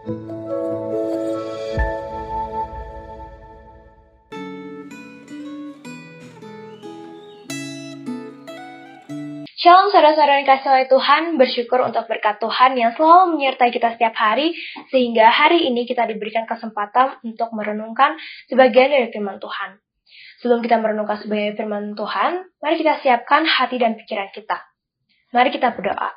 Shalom saudara-saudara yang kasih oleh Tuhan, bersyukur untuk berkat Tuhan yang selalu menyertai kita setiap hari, sehingga hari ini kita diberikan kesempatan untuk merenungkan sebagian dari firman Tuhan. Sebelum kita merenungkan sebagian firman Tuhan, mari kita siapkan hati dan pikiran kita. Mari kita berdoa.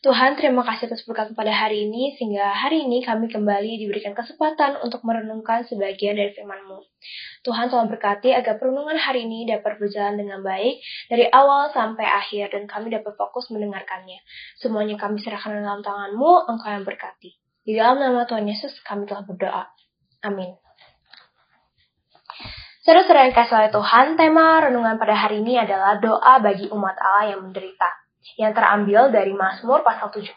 Tuhan, terima kasih atas berkat pada hari ini, sehingga hari ini kami kembali diberikan kesempatan untuk merenungkan sebagian dari firman-Mu. Tuhan telah berkati agar perenungan hari ini dapat berjalan dengan baik dari awal sampai akhir dan kami dapat fokus mendengarkannya. Semuanya kami serahkan dalam tangan-Mu, Engkau yang berkati. Di dalam nama Tuhan Yesus kami telah berdoa. Amin. Saudara-saudara yang kasih oleh Tuhan, tema renungan pada hari ini adalah doa bagi umat Allah yang menderita yang terambil dari Mazmur pasal 74.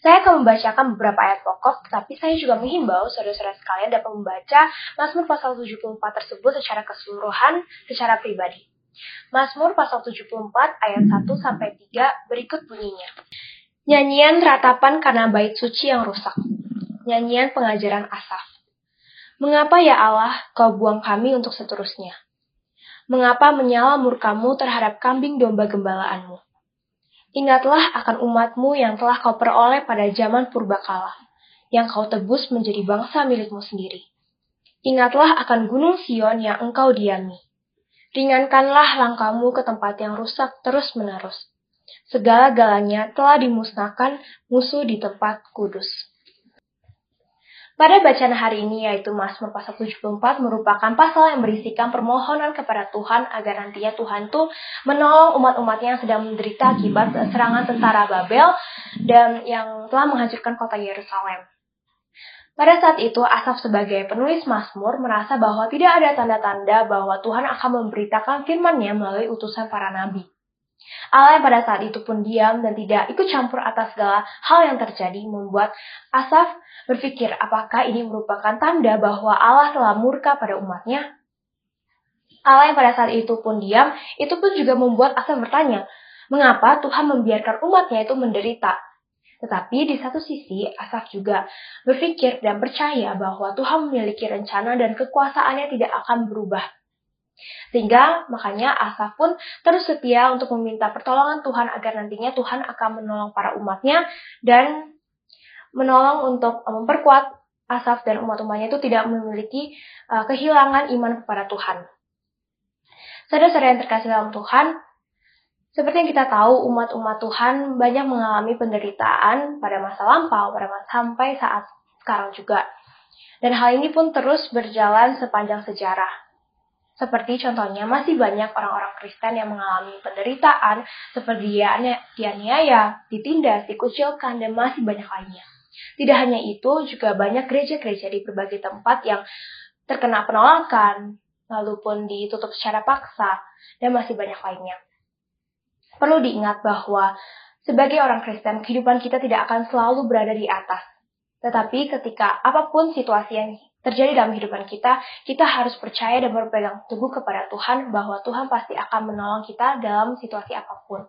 Saya akan membacakan beberapa ayat pokok, tetapi saya juga menghimbau saudara-saudara sekalian dapat membaca Mazmur pasal 74 tersebut secara keseluruhan, secara pribadi. Mazmur pasal 74 ayat 1 sampai 3 berikut bunyinya. Nyanyian ratapan karena bait suci yang rusak. Nyanyian pengajaran Asaf. Mengapa ya Allah kau buang kami untuk seterusnya? Mengapa menyala murkamu terhadap kambing domba gembalaanmu? Ingatlah akan umatmu yang telah kau peroleh pada zaman purbakala, yang kau tebus menjadi bangsa milikmu sendiri. Ingatlah akan gunung Sion yang engkau diami. Ringankanlah langkahmu ke tempat yang rusak terus-menerus. Segala-galanya telah dimusnahkan musuh di tempat kudus. Pada bacaan hari ini yaitu Mazmur pasal 74 merupakan pasal yang berisikan permohonan kepada Tuhan agar nantinya Tuhan tuh menolong umat-umatnya yang sedang menderita akibat serangan tentara Babel dan yang telah menghancurkan kota Yerusalem. Pada saat itu, Asaf sebagai penulis Mazmur merasa bahwa tidak ada tanda-tanda bahwa Tuhan akan memberitakan firman-Nya melalui utusan para nabi. Allah yang pada saat itu pun diam dan tidak ikut campur atas segala hal yang terjadi membuat Asaf berpikir apakah ini merupakan tanda bahwa Allah telah murka pada umatnya. Allah yang pada saat itu pun diam, itu pun juga membuat Asaf bertanya, mengapa Tuhan membiarkan umatnya itu menderita? Tetapi di satu sisi, Asaf juga berpikir dan percaya bahwa Tuhan memiliki rencana dan kekuasaannya tidak akan berubah. Sehingga makanya Asaf pun terus setia untuk meminta pertolongan Tuhan agar nantinya Tuhan akan menolong para umatnya dan menolong untuk memperkuat Asaf dan umat-umatnya itu tidak memiliki uh, kehilangan iman kepada Tuhan. Saudara-saudara yang terkasih dalam Tuhan, seperti yang kita tahu, umat-umat Tuhan banyak mengalami penderitaan pada masa lampau, pada masa sampai saat sekarang juga. Dan hal ini pun terus berjalan sepanjang sejarah. Seperti contohnya masih banyak orang-orang Kristen yang mengalami penderitaan seperti dianiaya, ditindas, dikucilkan, dan masih banyak lainnya. Tidak hanya itu, juga banyak gereja-gereja di berbagai tempat yang terkena penolakan, lalu pun ditutup secara paksa, dan masih banyak lainnya. Perlu diingat bahwa sebagai orang Kristen, kehidupan kita tidak akan selalu berada di atas. Tetapi ketika apa pun situasi yang terjadi dalam kehidupan kita, kita harus percaya dan berpegang teguh kepada Tuhan bahwa Tuhan pasti akan menolong kita dalam situasi apa pun.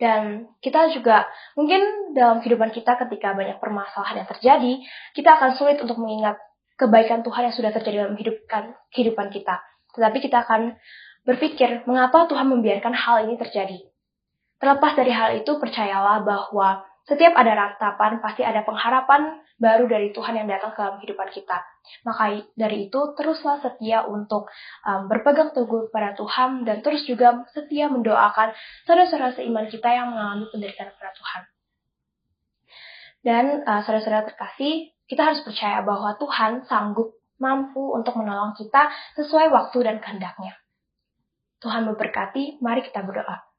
Dan kita juga mungkin dalam kehidupan kita ketika banyak permasalahan yang terjadi, kita akan sulit untuk mengingat kebaikan Tuhan yang sudah terjadi dalam kehidupan, kita. Tetapi kita akan berpikir, mengapa Tuhan membiarkan hal ini terjadi? Terlepas dari hal itu, percayalah bahwa setiap ada ratapan, pasti ada pengharapan baru dari Tuhan yang datang ke dalam kehidupan kita. Maka dari itu, teruslah setia untuk um, berpegang teguh kepada Tuhan dan terus juga setia mendoakan saudara-saudara seiman kita yang mengalami penderitaan kepada Tuhan. Dan uh, saudara-saudara terkasih, kita harus percaya bahwa Tuhan sanggup mampu untuk menolong kita sesuai waktu dan kehendaknya. Tuhan memberkati, mari kita berdoa.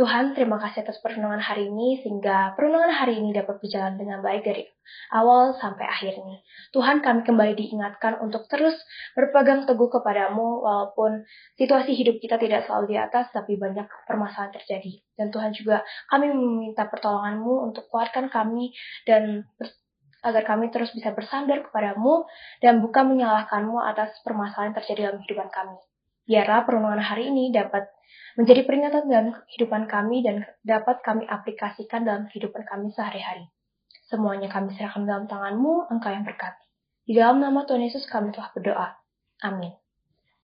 Tuhan, terima kasih atas perenungan hari ini, sehingga perenungan hari ini dapat berjalan dengan baik dari awal sampai akhir ini. Tuhan, kami kembali diingatkan untuk terus berpegang teguh kepadamu, walaupun situasi hidup kita tidak selalu di atas, tapi banyak permasalahan terjadi. Dan Tuhan juga, kami meminta pertolonganmu untuk kuatkan kami dan agar kami terus bisa bersandar kepadamu dan bukan menyalahkanmu atas permasalahan yang terjadi dalam kehidupan kami. Biarlah permohonan hari ini dapat menjadi peringatan dalam kehidupan kami dan dapat kami aplikasikan dalam kehidupan kami sehari-hari. Semuanya kami serahkan dalam tanganmu, engkau yang berkati. Di dalam nama Tuhan Yesus kami telah berdoa. Amin.